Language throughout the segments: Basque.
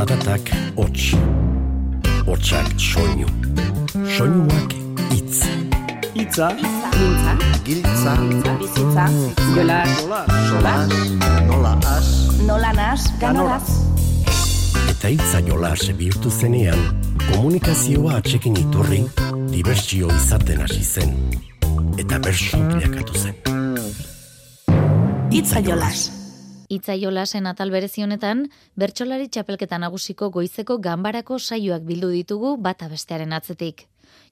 Zaratak hots, hotsak soinu, soinuak itz. Itza, Mintza, Giltza, bizitza, jola, jola, nola as, nola nas, ganoraz. Eta itza jola bihurtu zenean, komunikazioa atxekin iturri, dibertsio izaten hasi zen. Eta bersu bilakatu zen. Itza jolas. Itza jolasen atal berezi honetan, bertsolari txapelketa nagusiko goizeko ganbarako saioak bildu ditugu bata bestearen atzetik.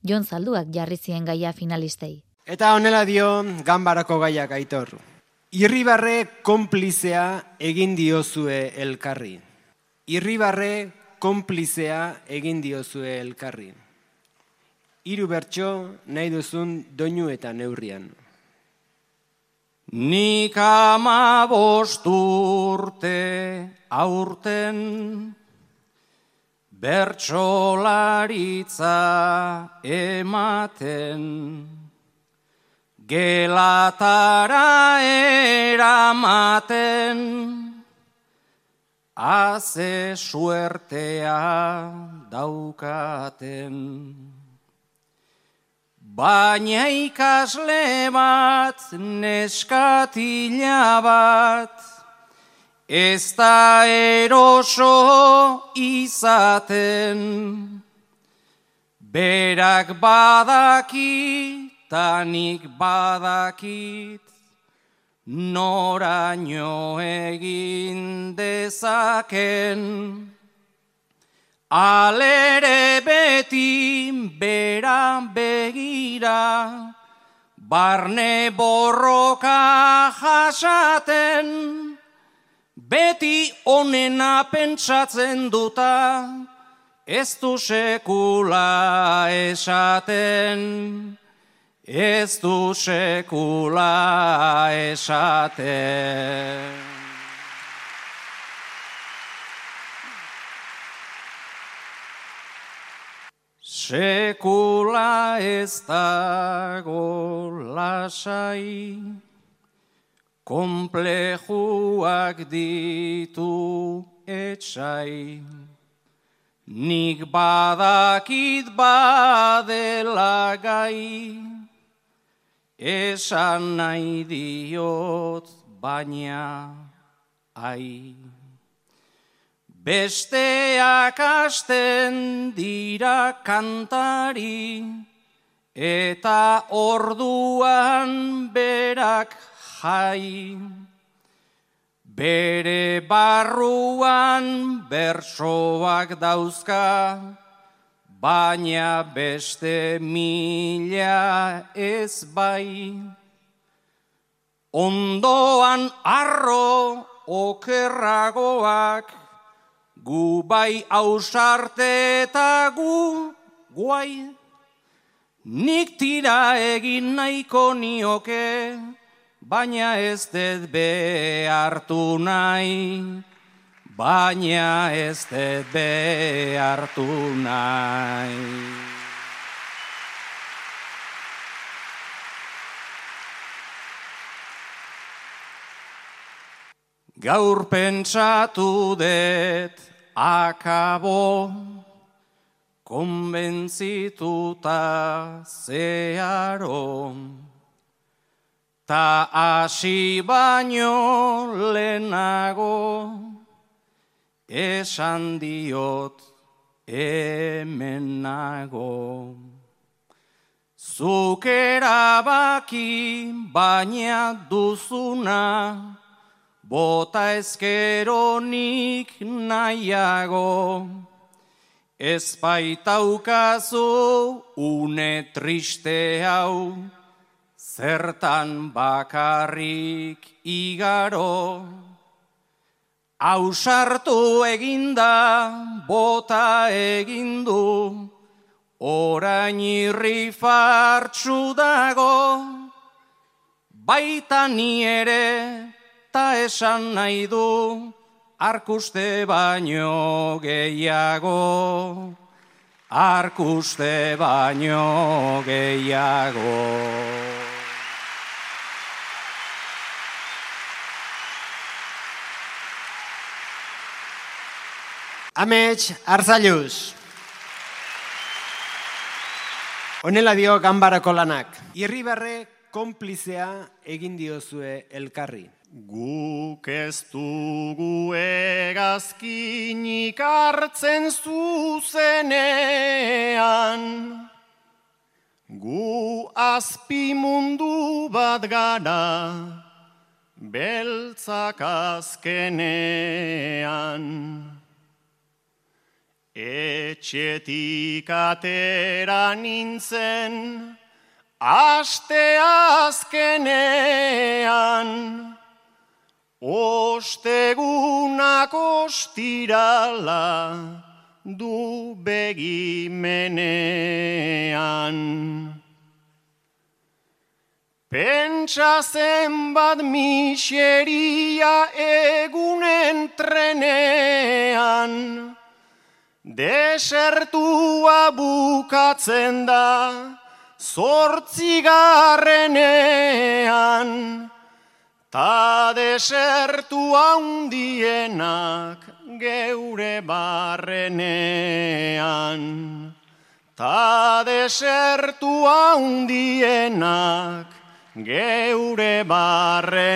Jon Zalduak jarri zien gaia finalistei. Eta honela dio ganbarako gaiak aitor. Irribarre konplizea egin diozue elkarri. Irribarre konplizea egin diozue elkarri. Hiru bertso nahi duzun doinu eta neurrian. Nik ama bosturte aurten bertsolaritza ematen gelatara eramaten haze suertea daukaten. Baina ikasle bat, neskatila bat, ez da eroso izaten. Berak badaki, tanik badakit, noraino egin dezaken. Alere beti bera begira, barne borroka jasaten, beti onena pentsatzen duta, ez du sekula esaten, ez du sekula esaten. Sekula ez dago lasai, komplejuak ditu etxai. Nik badakit badela gai, esan nahi diot baina ai. Besteak asten dira kantari, eta orduan berak jai. Bere barruan bersoak dauzka, baina beste mila ez bai. Ondoan arro okerragoak, gu bai ausarte eta gu guai. Nik tira egin nahiko nioke, baina ez dut behartu nahi, baina ez dut behartu nahi. Gaur pentsatu dut akabo, konbentzituta zeharo, ta hasi baino lehenago, esan diot hemenago. Zuk erabaki baina duzuna, bota ezkeronik nahiago. Ez baitaukazu une triste hau, zertan bakarrik igaro. Ausartu eginda, bota egindu, orain irri fartsu dago, baita ni ere, ta esan nahi du, arkuste baino gehiago, arkuste baino gehiago. Amets Arzailuz. Honela dio ganbarako lanak. Irribarre konplizea egin diozue elkarri. Guk ez dugu egazkinik hartzen zuzenean, gu azpi mundu bat gara, beltzak azkenean. Etxetik atera nintzen, aste azkenean, Ostegunak ostirala du begimenean. Pentsa zenbat miseria egunen trenean, desertua bukatzen da zortzigarrenean. Ta desertu handienak geure barrenean. Ta desertu handienak geure barrenean.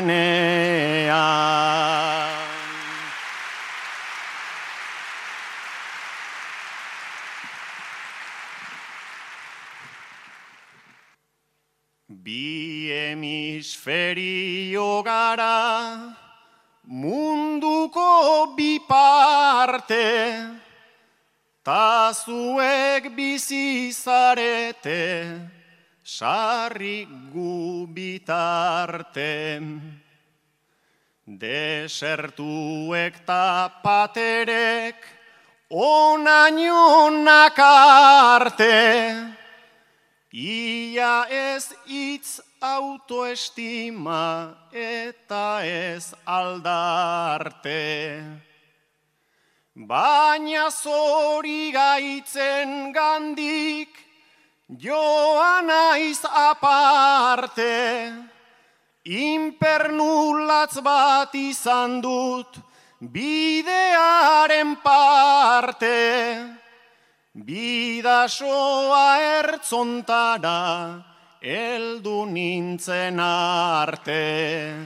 Bi hemisferio gara munduko bi parte ta zuek bizi zarete sarri gu bitarte. Desertuek ta paterek onainonak arte Ia ez itz autoestima eta ez aldarte. Baina zori gaitzen gandik joan aiz aparte. Impernulatz bat izan dut bidearen parte. Bidasoa ertzontara, eldu nintzen arte.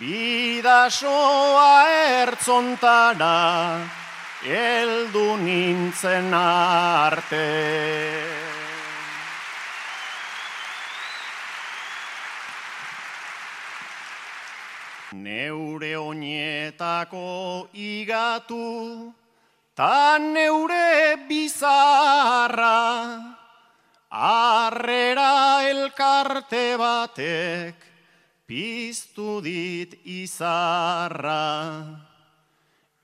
Bidasoa ertzontara, eldu nintzen arte. Neure oinetako igatu, Ta neure bizarra, arrera elkarte batek, piztu dit izarra.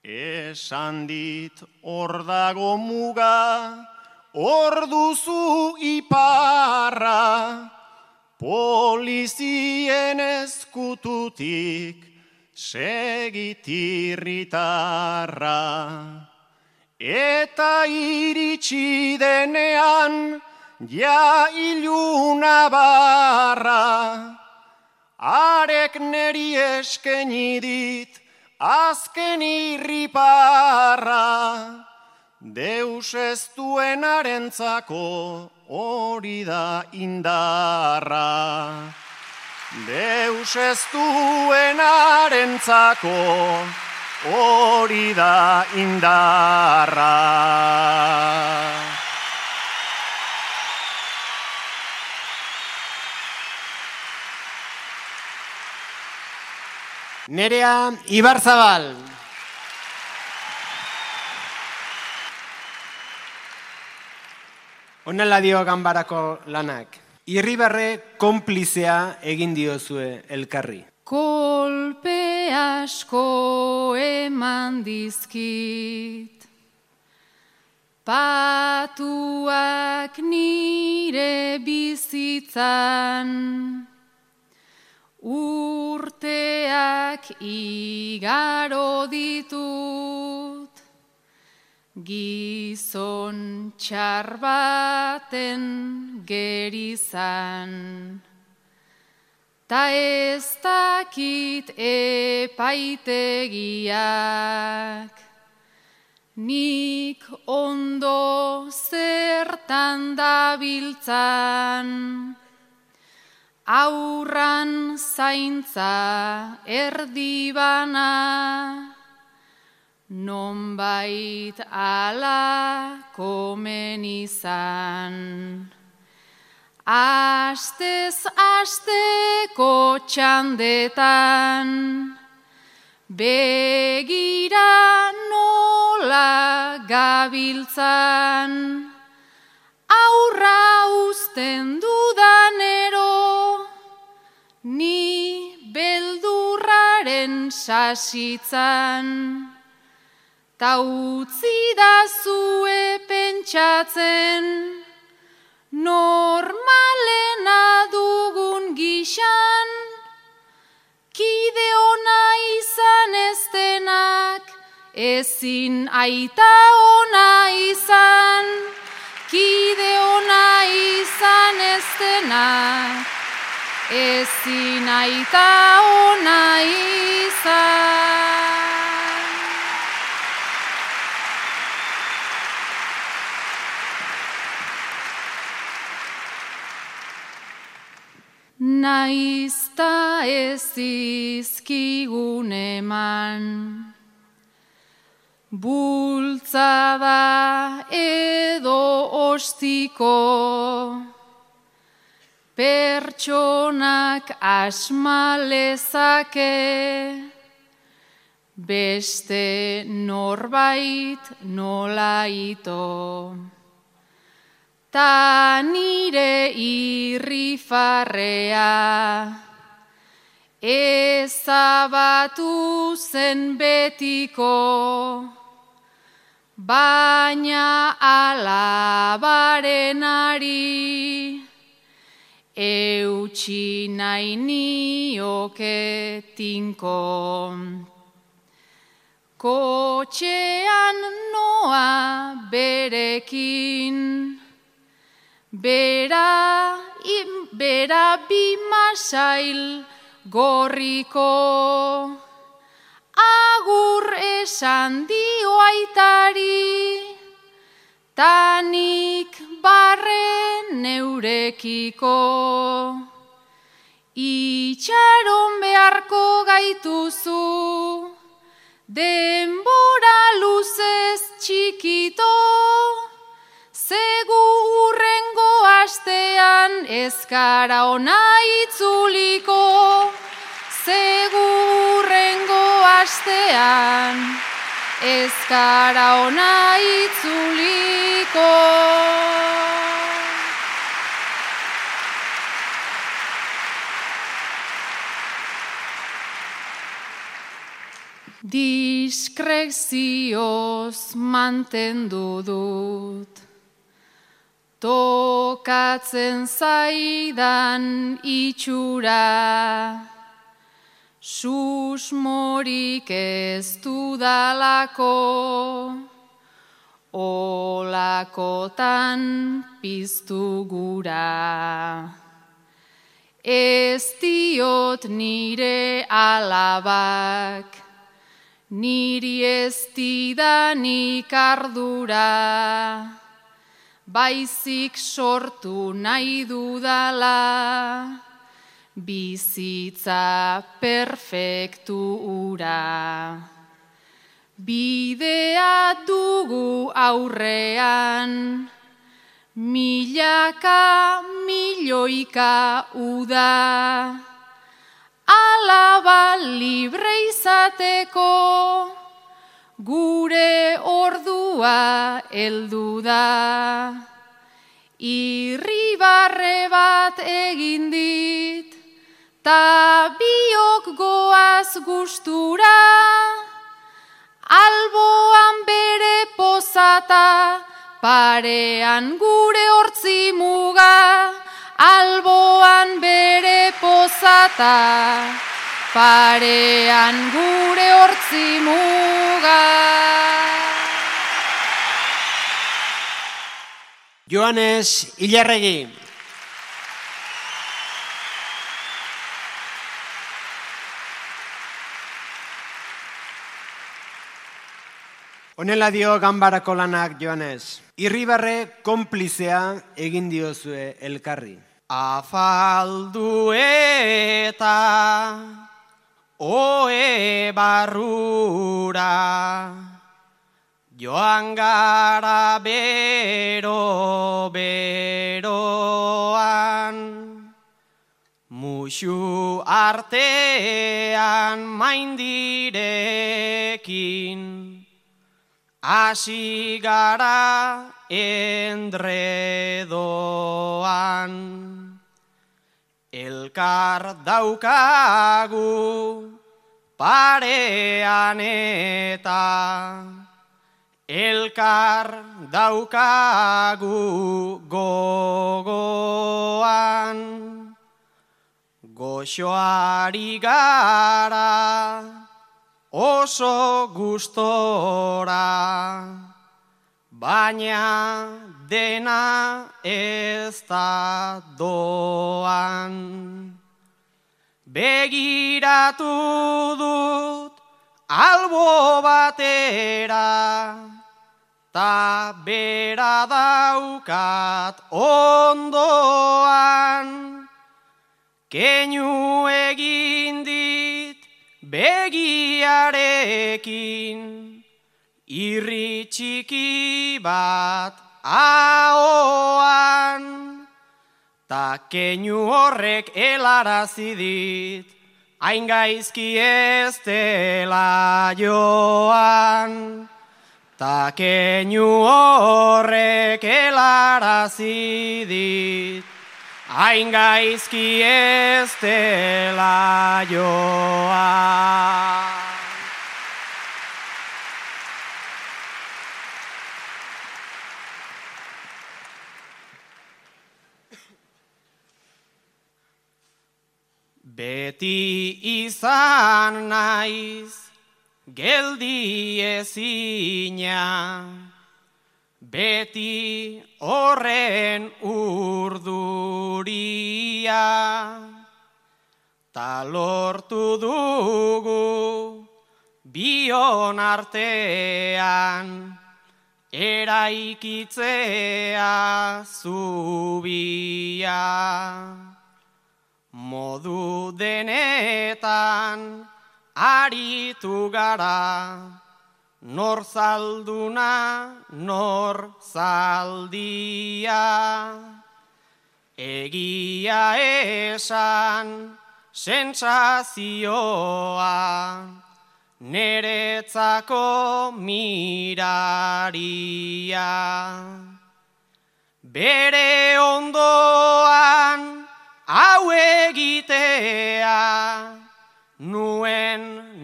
Esan dit hor dago muga, hor duzu iparra, polizien eskututik segitirritarra. Eta iritsi denean ja iluna barra, arek neri eskeni dit azken irriparra. Deus ez duen arentzako hori da indarra. Deus ez duen arentzako hori da indarra. Nerea Ibarzabal. Honela dio ganbarako lanak. Irribarre konplizea egin diozue elkarri. Kolpe asko eman dizkit, patuak nire bizitzan, urteak igaro ditut, gizon txarbaten gerizan. Ta ez dakit epaitegiak. Nik ondo zertan dabiltzan, aurran zaintza erdibana, nonbait ala komen izan. Astez asteko txandetan, begira nola gabiltzan, aurra usten dudanero, ni beldurraren sasitzan, ta utzi da zue pentsatzen, normalena dugun gixan, kide ona izan ez denak, ezin aita ona izan, kide ona izan ez denak, ezin aita ona izan. Naizta ez izkigun eman, bultzada edo ostiko, pertsonak asmalezake, beste norbait nola ito ta nire irrifarrea ezabatu zen betiko baina alabarenari eutxi nahi nioke tinko. Kotxean noa berekin, Bera, im, bera bi masail gorriko, agur esan dio aitari, tanik barre neurekiko. Itxaron beharko gaituzu, denbora luzez txikito, astean ezkara ona itzuliko, Zegu urrengo astean ezkara ona itzuliko. Diskrezioz mantendu dut tokatzen zaidan itxura, susmorik ez dudalako, olakotan piztu gura. Ez diot nire alabak, niri ez didanik ardura, baizik sortu nahi dudala, bizitza perfektu ura. Bidea dugu aurrean, milaka milioika uda, alaba libre izateko, gure ordua heldu da. Irribarre bat egin dit, ta biok goaz gustura, alboan bere pozata, parean gure hortzi muga, alboan bere pozata parean gure hortzi muga. Joanes Ilarregi. Honela dio ganbarako lanak joanez. Irribarre konplizea egin diozue elkarri. Afaldu eta oe barrura joan gara bero beroan musu artean maindirekin hasi gara endredoan. Elkar daukagu parean eta Elkar daukagu gogoan. Goxoari gara oso gustora baina dena ez da doan. Begiratu dut albo batera, ta bera daukat ondoan. Keinu egin dit begiarekin, Irri txiki bat ahoan, ta keinu horrek elarazi dit, hain gaizki ez dela joan. Ta keinu horrek elarazi dit, hain gaizki ez dela joan. Beti izan naiz, geldi ezina, beti horren urduria, ta lortu dugu bion artean, eraikitzea zubia. Modu denetan aritu gara, nor zalduna, nor zaldia. Egia esan, sentsazioa, neretzako miraria. Bere ondoan, hau egitea nuen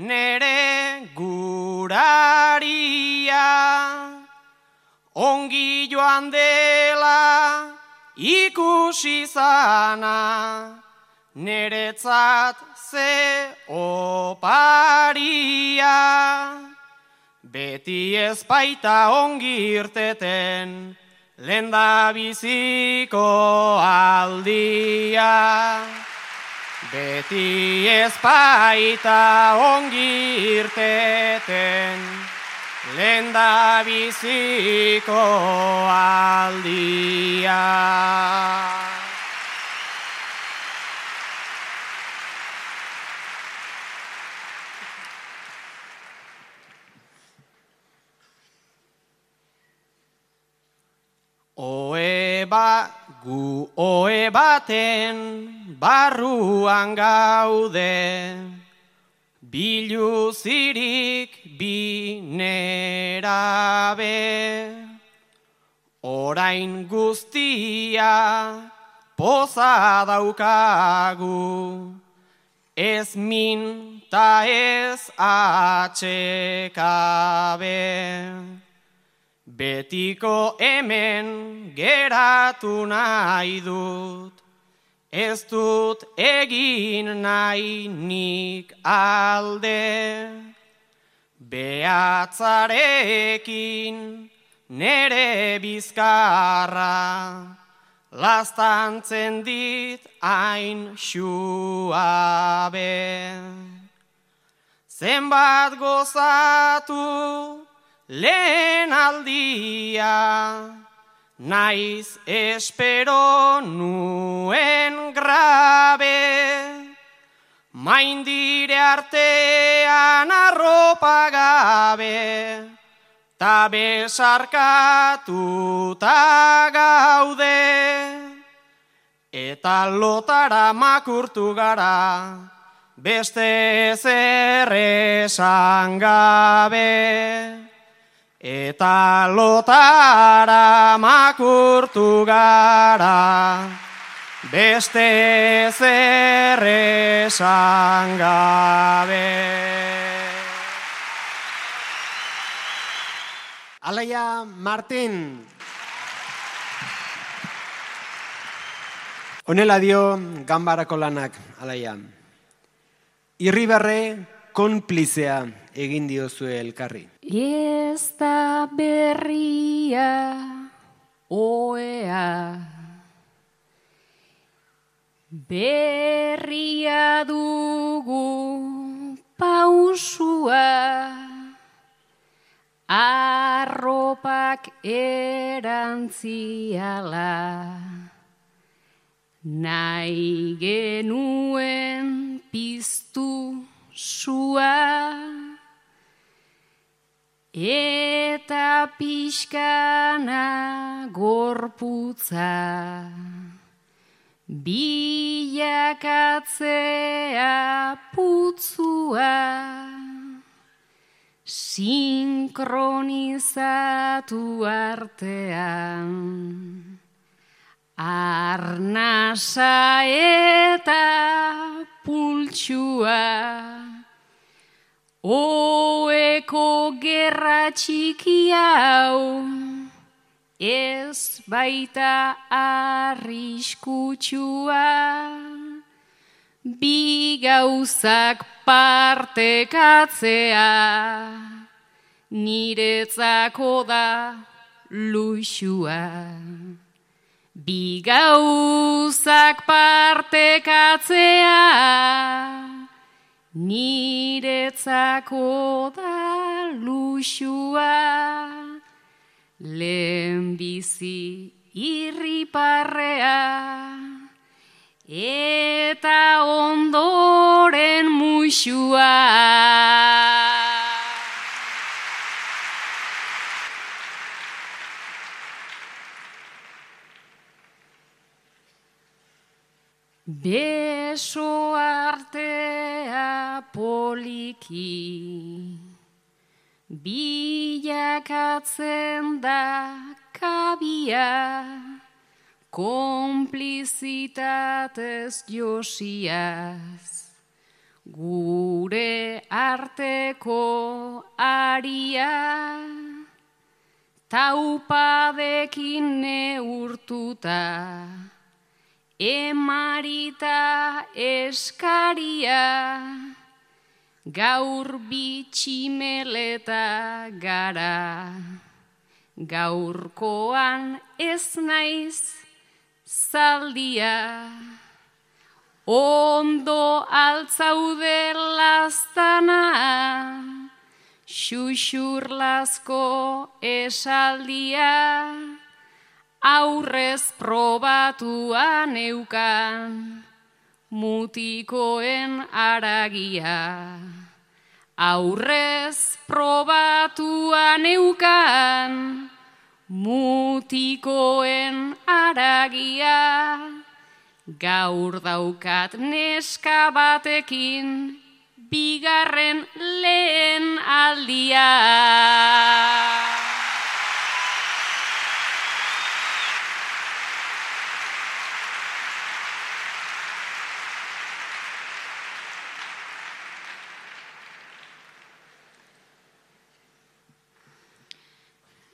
nere guraria. Ongi joan dela ikusi zana neretzat ze oparia. Beti ezpaita ongi irteten lenda biziko aldia. Beti ezpaita ongi irteten, lenda biziko aldia. Oe ba, gu oe baten barruan gaude, biluzirik binerabe. Orain guztia poza daukagu, ez min ta ez atxekabe. Betiko hemen geratu nahi dut, ez dut egin nahi nik alde. Beatzarekin nere bizkarra, lastantzen dit hain xuabe. Zenbat gozatu, lehen aldia, naiz espero nuen grabe, maindire artean arropa gabe, ta besarkatuta gaude, eta lotara makurtu gara, beste zer esan gabe. Eta lotara makurtu gara, beste zer esan gabe. Alaia Martin. Honela dio ganbarako lanak, alaia. Irribarre konplizea egin diozue elkarri. Ez da berria oea Berria dugu pausua Arropak erantziala Nahi genuen piztu sua Eta pixkana gorputza. Bilakatzea putzua. Sinkronizatu artean. Arnasa eta pultsua Oeko gerra txiki hau, ez baita arriskutsua, bi gauzak partekatzea, niretzako da luxua. Bi gauzak partekatzea, Niretzako da luxua, lehen bizi irriparrea, eta ondoren muxua. Beso artea poliki Bilakatzen da kabia Komplizitatez josiaz. Gure arteko aria Taupadekin neurtuta emarita eskaria, gaur bitximeleta gara, gaurkoan ez naiz zaldia, ondo altzaude lastana, xuxurlazko esaldia, aurrez probatuan eukan mutikoen aragia. Aurrez probatuan eukan mutikoen aragia. Gaur daukat neska batekin bigarren lehen aldia.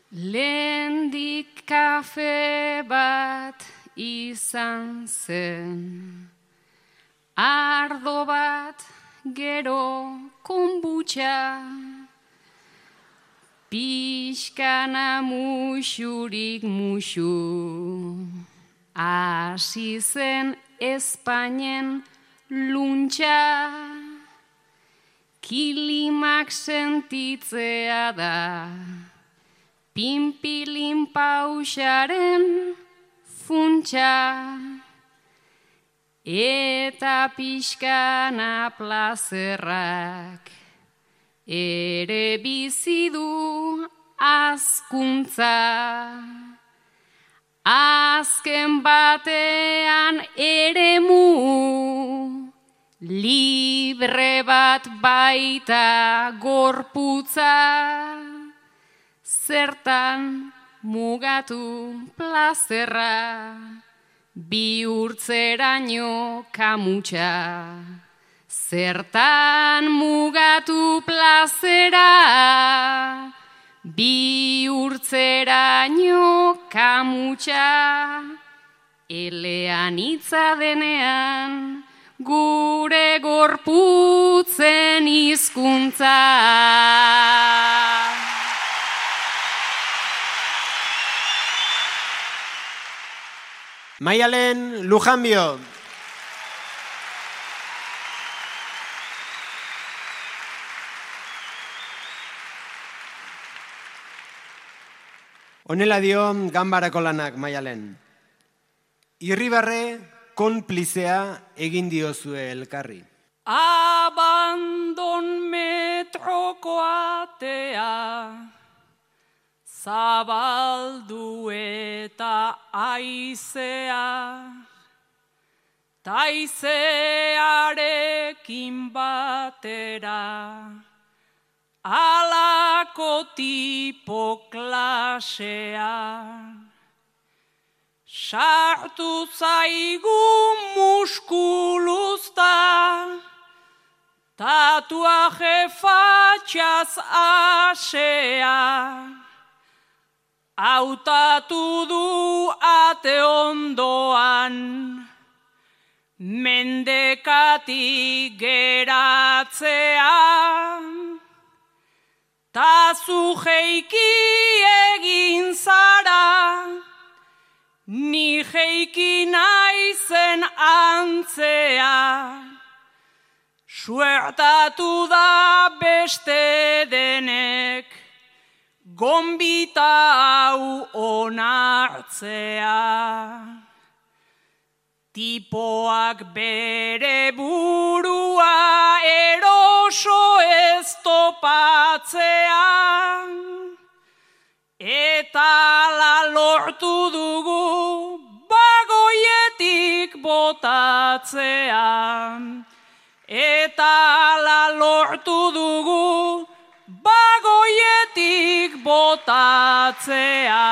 Lehendik kafe bat izan zen, ardo bat gero kumbutxa, pixkana musurik musu, hasi zen Espainen luntxa, kilimak sentitzea da, pinpilin pausaren funtsa, eta pixkana plazerrak, ere bizidu azkuntza. Azken batean ere mu, libre bat baita gorputza, zertan mugatu plazerra, bi urtzeraino kamutxa. Zertan mugatu plazera, bi urtzeraino kamutxa, elean itza denean, gure gorputzen hizkuntza. Maialen Lujanbio. Honela dio ganbarako lanak Maialen. Irribarre konplizea egin diozue elkarri. Abandon metroko atea, zabaldu eta aizea, taizearekin batera, alako tipo klasea. Sartu zaigu muskuluzta, tatuaje fatxaz asea. Autatu du ate ondoan, mendekati geratzea. Tazu jeiki egin zara, Ni jeiki naizen antzea, suertatu da beste denek, gombita hau onartzea. Tipoak bere burua eroso ez topatzean, Eta la lortu dugu bagoietik botatzea. Eta la lortu dugu botatzea.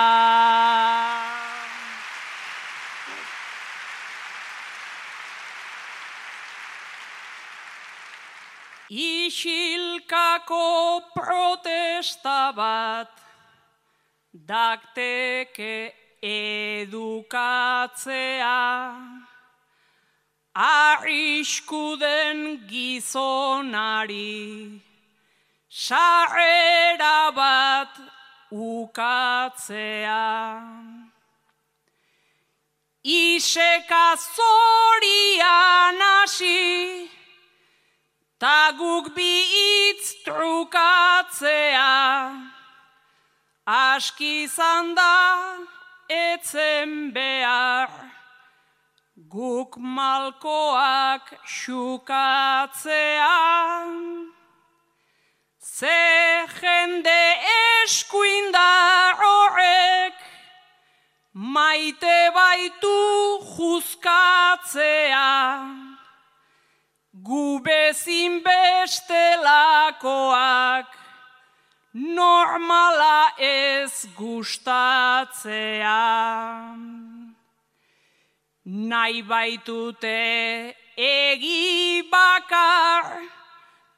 Isilkako protesta bat dakteke edukatzea, arriskuden gizonari, sarrera bat ukatzea. Iseka zorian hasi, taguk bi itz trukatzea, aski izan da etzen behar, guk malkoak xukatzean. Ze jende eskuindar horrek, maite baitu juzkatzea, gu bezin bestelakoak, normala ez gustatzea. Nahi baitute egi bakar,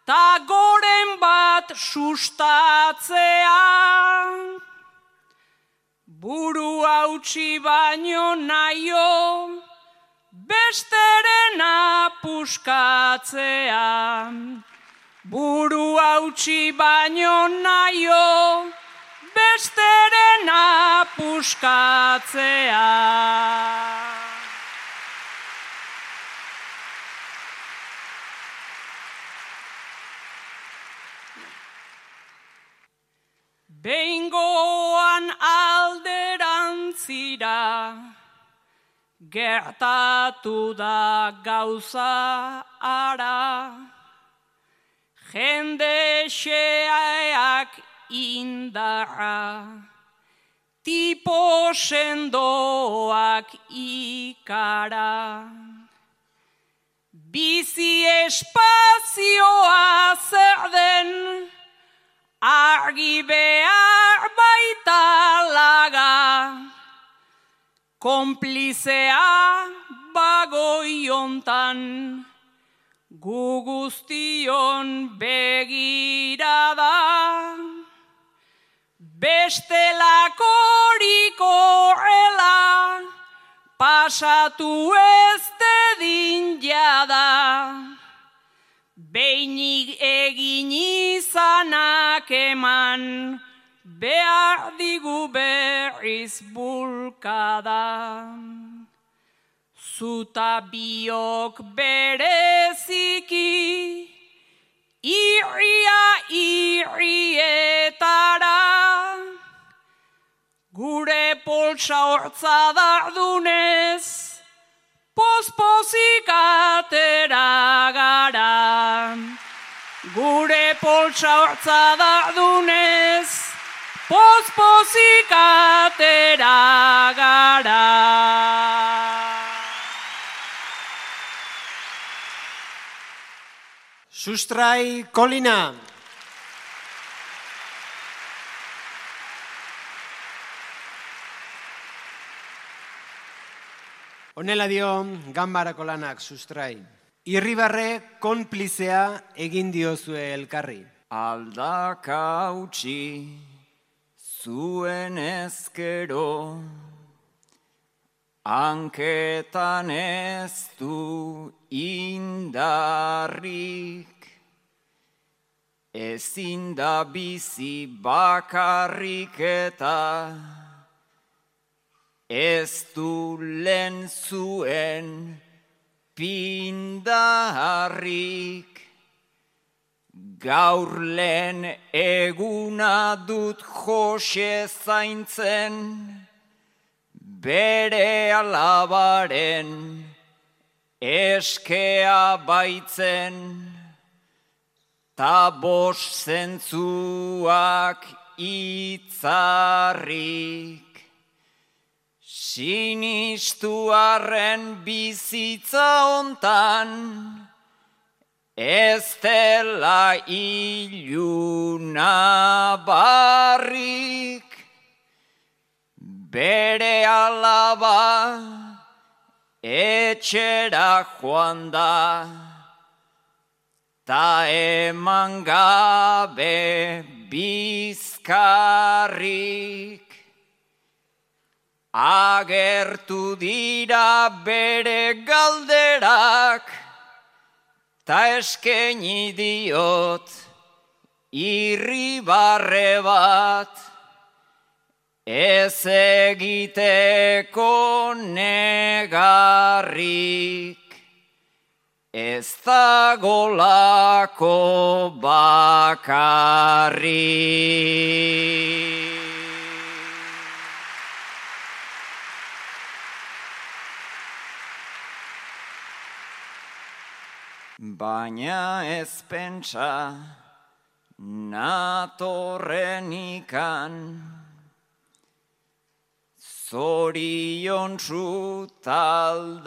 ta goren bat sustatzea. Buru hautsi baino naio, besterena puskatzea buru hautsi baino naio, besteren apuskatzea. Behingoan alderantzira, gertatu da gauza ara, jende xeak indarra, tipo sendoak ikara. Bizi espazioa konplizea bagoiontan, gu guztion begirada, bestelakoriko ela, pasatu ez dedin jada. Beinik egin izanak eman, behar digu berriz bulkada. Zuta biok bereziki, irria irrietara, gure poltsa hortza dardunez, pospozik atera gara. Gure poltsa hortza da dunez, pospozik atera gara. Sustrai kolina. Honela dio ganbarako lanak sustrai. Irribarre konplizea egin diozue elkarri. Aldaka utzi zuen ezkero, hanketan ez du indarrik, ezin da bizi bakarrik eta ez du lehen zuen pindarrik. Gaur lehen eguna dut jose zaintzen, bere alabaren eskea baitzen, ta bos zentzuak itzarrik. Sinistuaren bizitza hontan, ez dela iluna barrik, bere alaba etxera joan da, ta eman gabe bizkarrik. Agertu dira bere galderak, ta eskeni diot irribarre bat, ez egiteko negarrik, ez dagolako bakarrik. Baina ez pentsa natorren ikan. Zorion taldarteko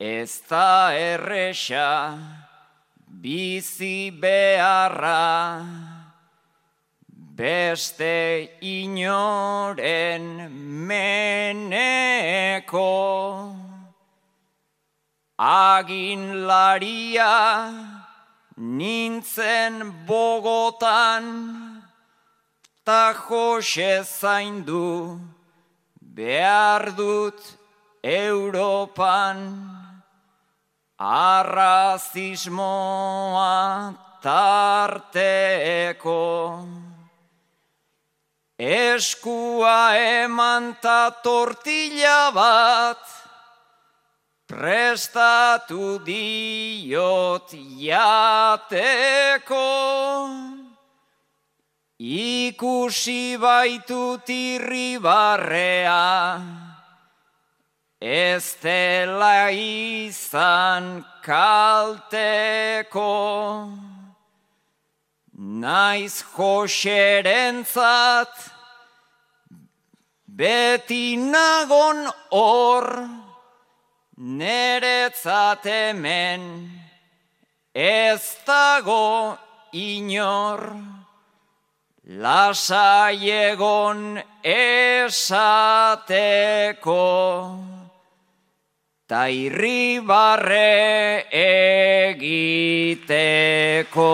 Ez da erresa bizi beharra. Beste inoren meneko Agin laria nintzen bogotan, ta jose zaindu behar dut Europan, arrazismoa tarteko. Eskua eman ta tortilla bat, prestatu diot jateko, ikusi baitut irribarrea, ez dela izan kalteko. Naiz joserentzat, beti nagon hor, neretzat hemen, ez dago inor. Lasai egon esateko ta irribarre egiteko.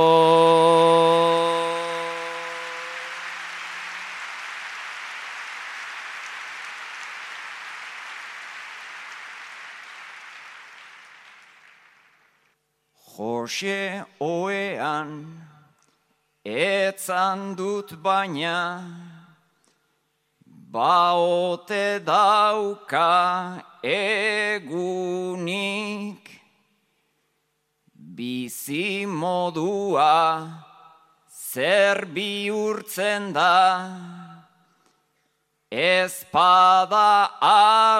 Jose oean, etzan dut baina, baote dauka egunik. Bizi modua zer bihurtzen da ezpada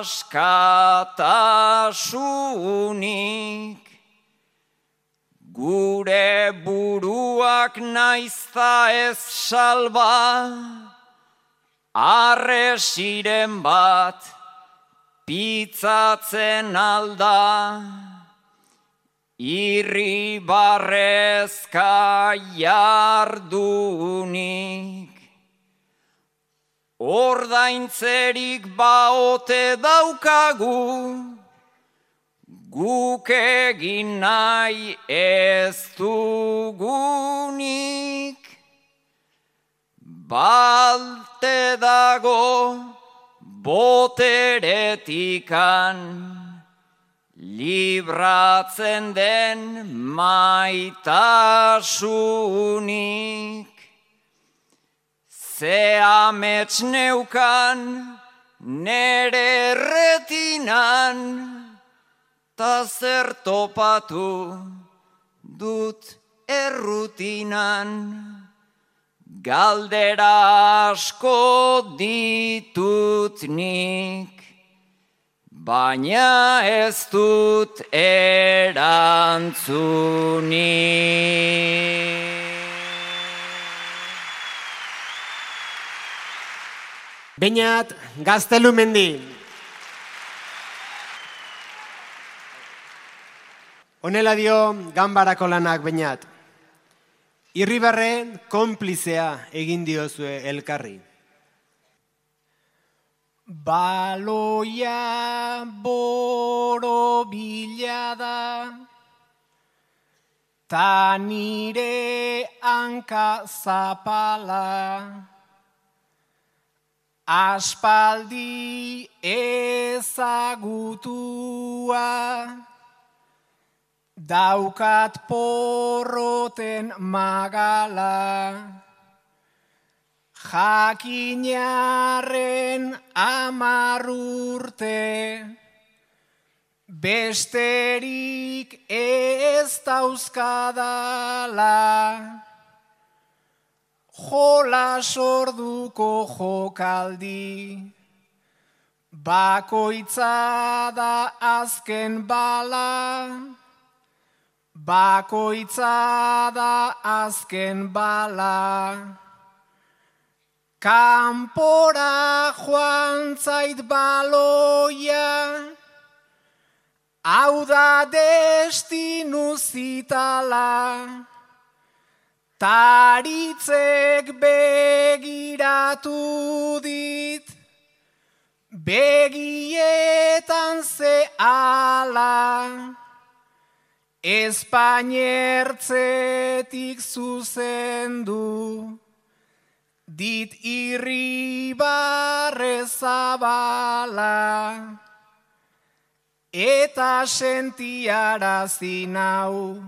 askatasunik gure buruak naizta ez salba arresiren bat pitzatzen alda, irri barrezka jardunik. Ordaintzerik baote daukagu, guk egin nahi ez dugunik. Balte dago, boteretikan libratzen den maitasunik. Ze amets neukan nere retinan, ta zer topatu dut errutinan. Galdera asko ditut nik, baina ez dut erantzunik. Beinat, gaztelu mendi. Honela dio, ganbarako lanak beinat. Irribarre konplizea egin diozue elkarri. Baloia boro bilada, ta nire hanka zapala, aspaldi ezagutua, daukat porroten magala, jakinaren amarrurte, besterik ez dauzkadala, jola sorduko jokaldi, bakoitza da azken bala, Bakoitza da azken bala, kanpora joan zait baloia, hau da destinu zitala, taritzek begiratu dit, begietan ze ala. Espainertzetik zuzendu, dit irri barrezabala, eta sentiara zinau,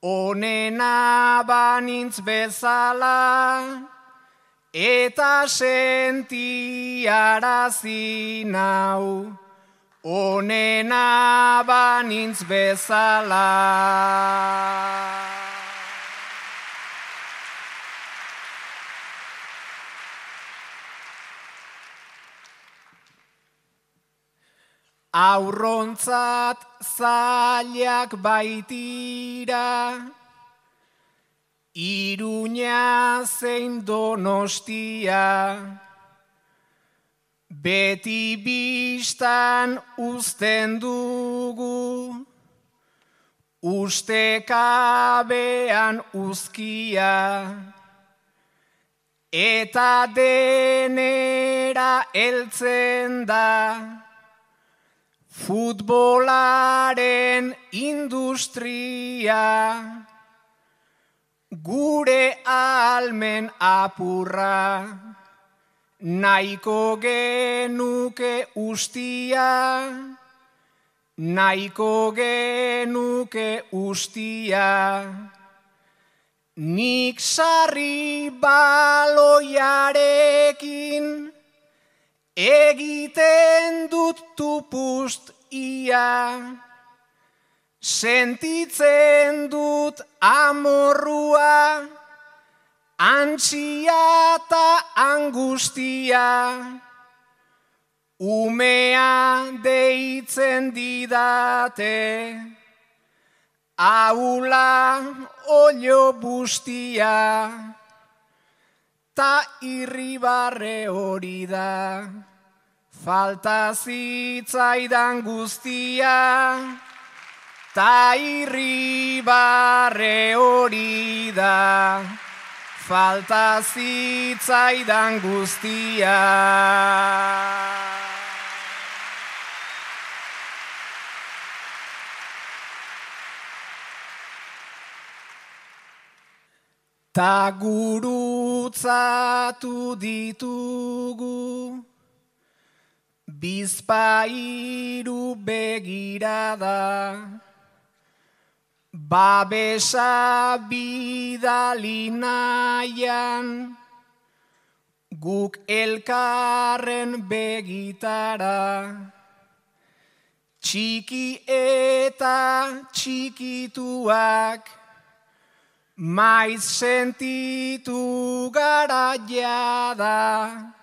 onena banintz bezala, eta sentiara zinau, onena banintz bezala. Aurrontzat zailak baitira, Iruña zein donostia, beti bistan uzten dugu, ustekabean uzkia, eta denera heltzen da, Futbolaren industria. Gure almen apurra nahiko genuke ustia. Nahiko genuke ustia. Nik sarri baloiarekin Egiten dut tupust ia, sentitzen dut amorrua, antxia eta angustia, umea deitzen didate, aula olio bustia ta irribarre hori da, falta zitzaidan guztia, ta irribarre hori da, falta zitzaidan guztia. Ta gurutzatu ditugu Bizpairu begirada Babesa bidalinayan Guk elkarren begitara. Txiki eta txikituak Maiz sentitu gara jada,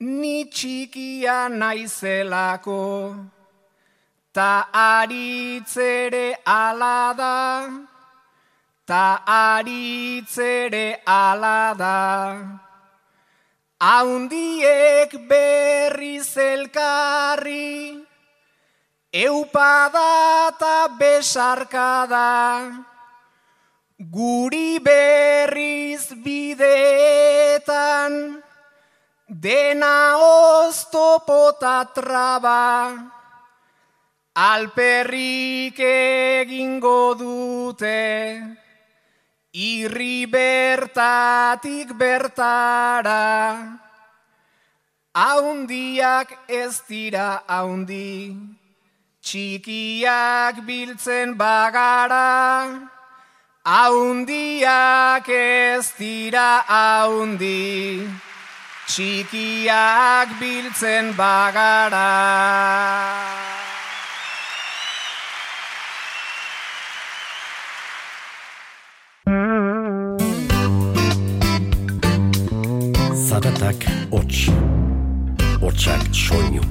ni txikia naizelako, ta aritzere alada, ta aritzere alada. Haundiek berri zelkarri, eupada eta besarkada, Guri berriz bideetan, dena oztopota traba, alperrik egingo dute, irri bertatik bertara, haundiak ez dira haundi, txikiak biltzen bagara, Aundiak ez dira aundi, txikiak biltzen bagara. Zaratak hots, hotsak soinu,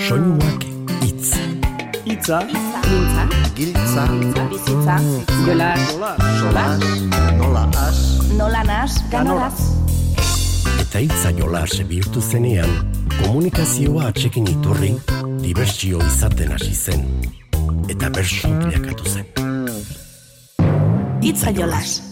soinuak itz. Itza, Giltza, bizitza, jolas, solas, nola as, Nola nas, ganoraz. Eta hitza jolas bihurtu zenean, komunikazioa atxekin iturri, dibertsio izaten hasi zen. Eta bersu bilakatu zen. Itza jolas.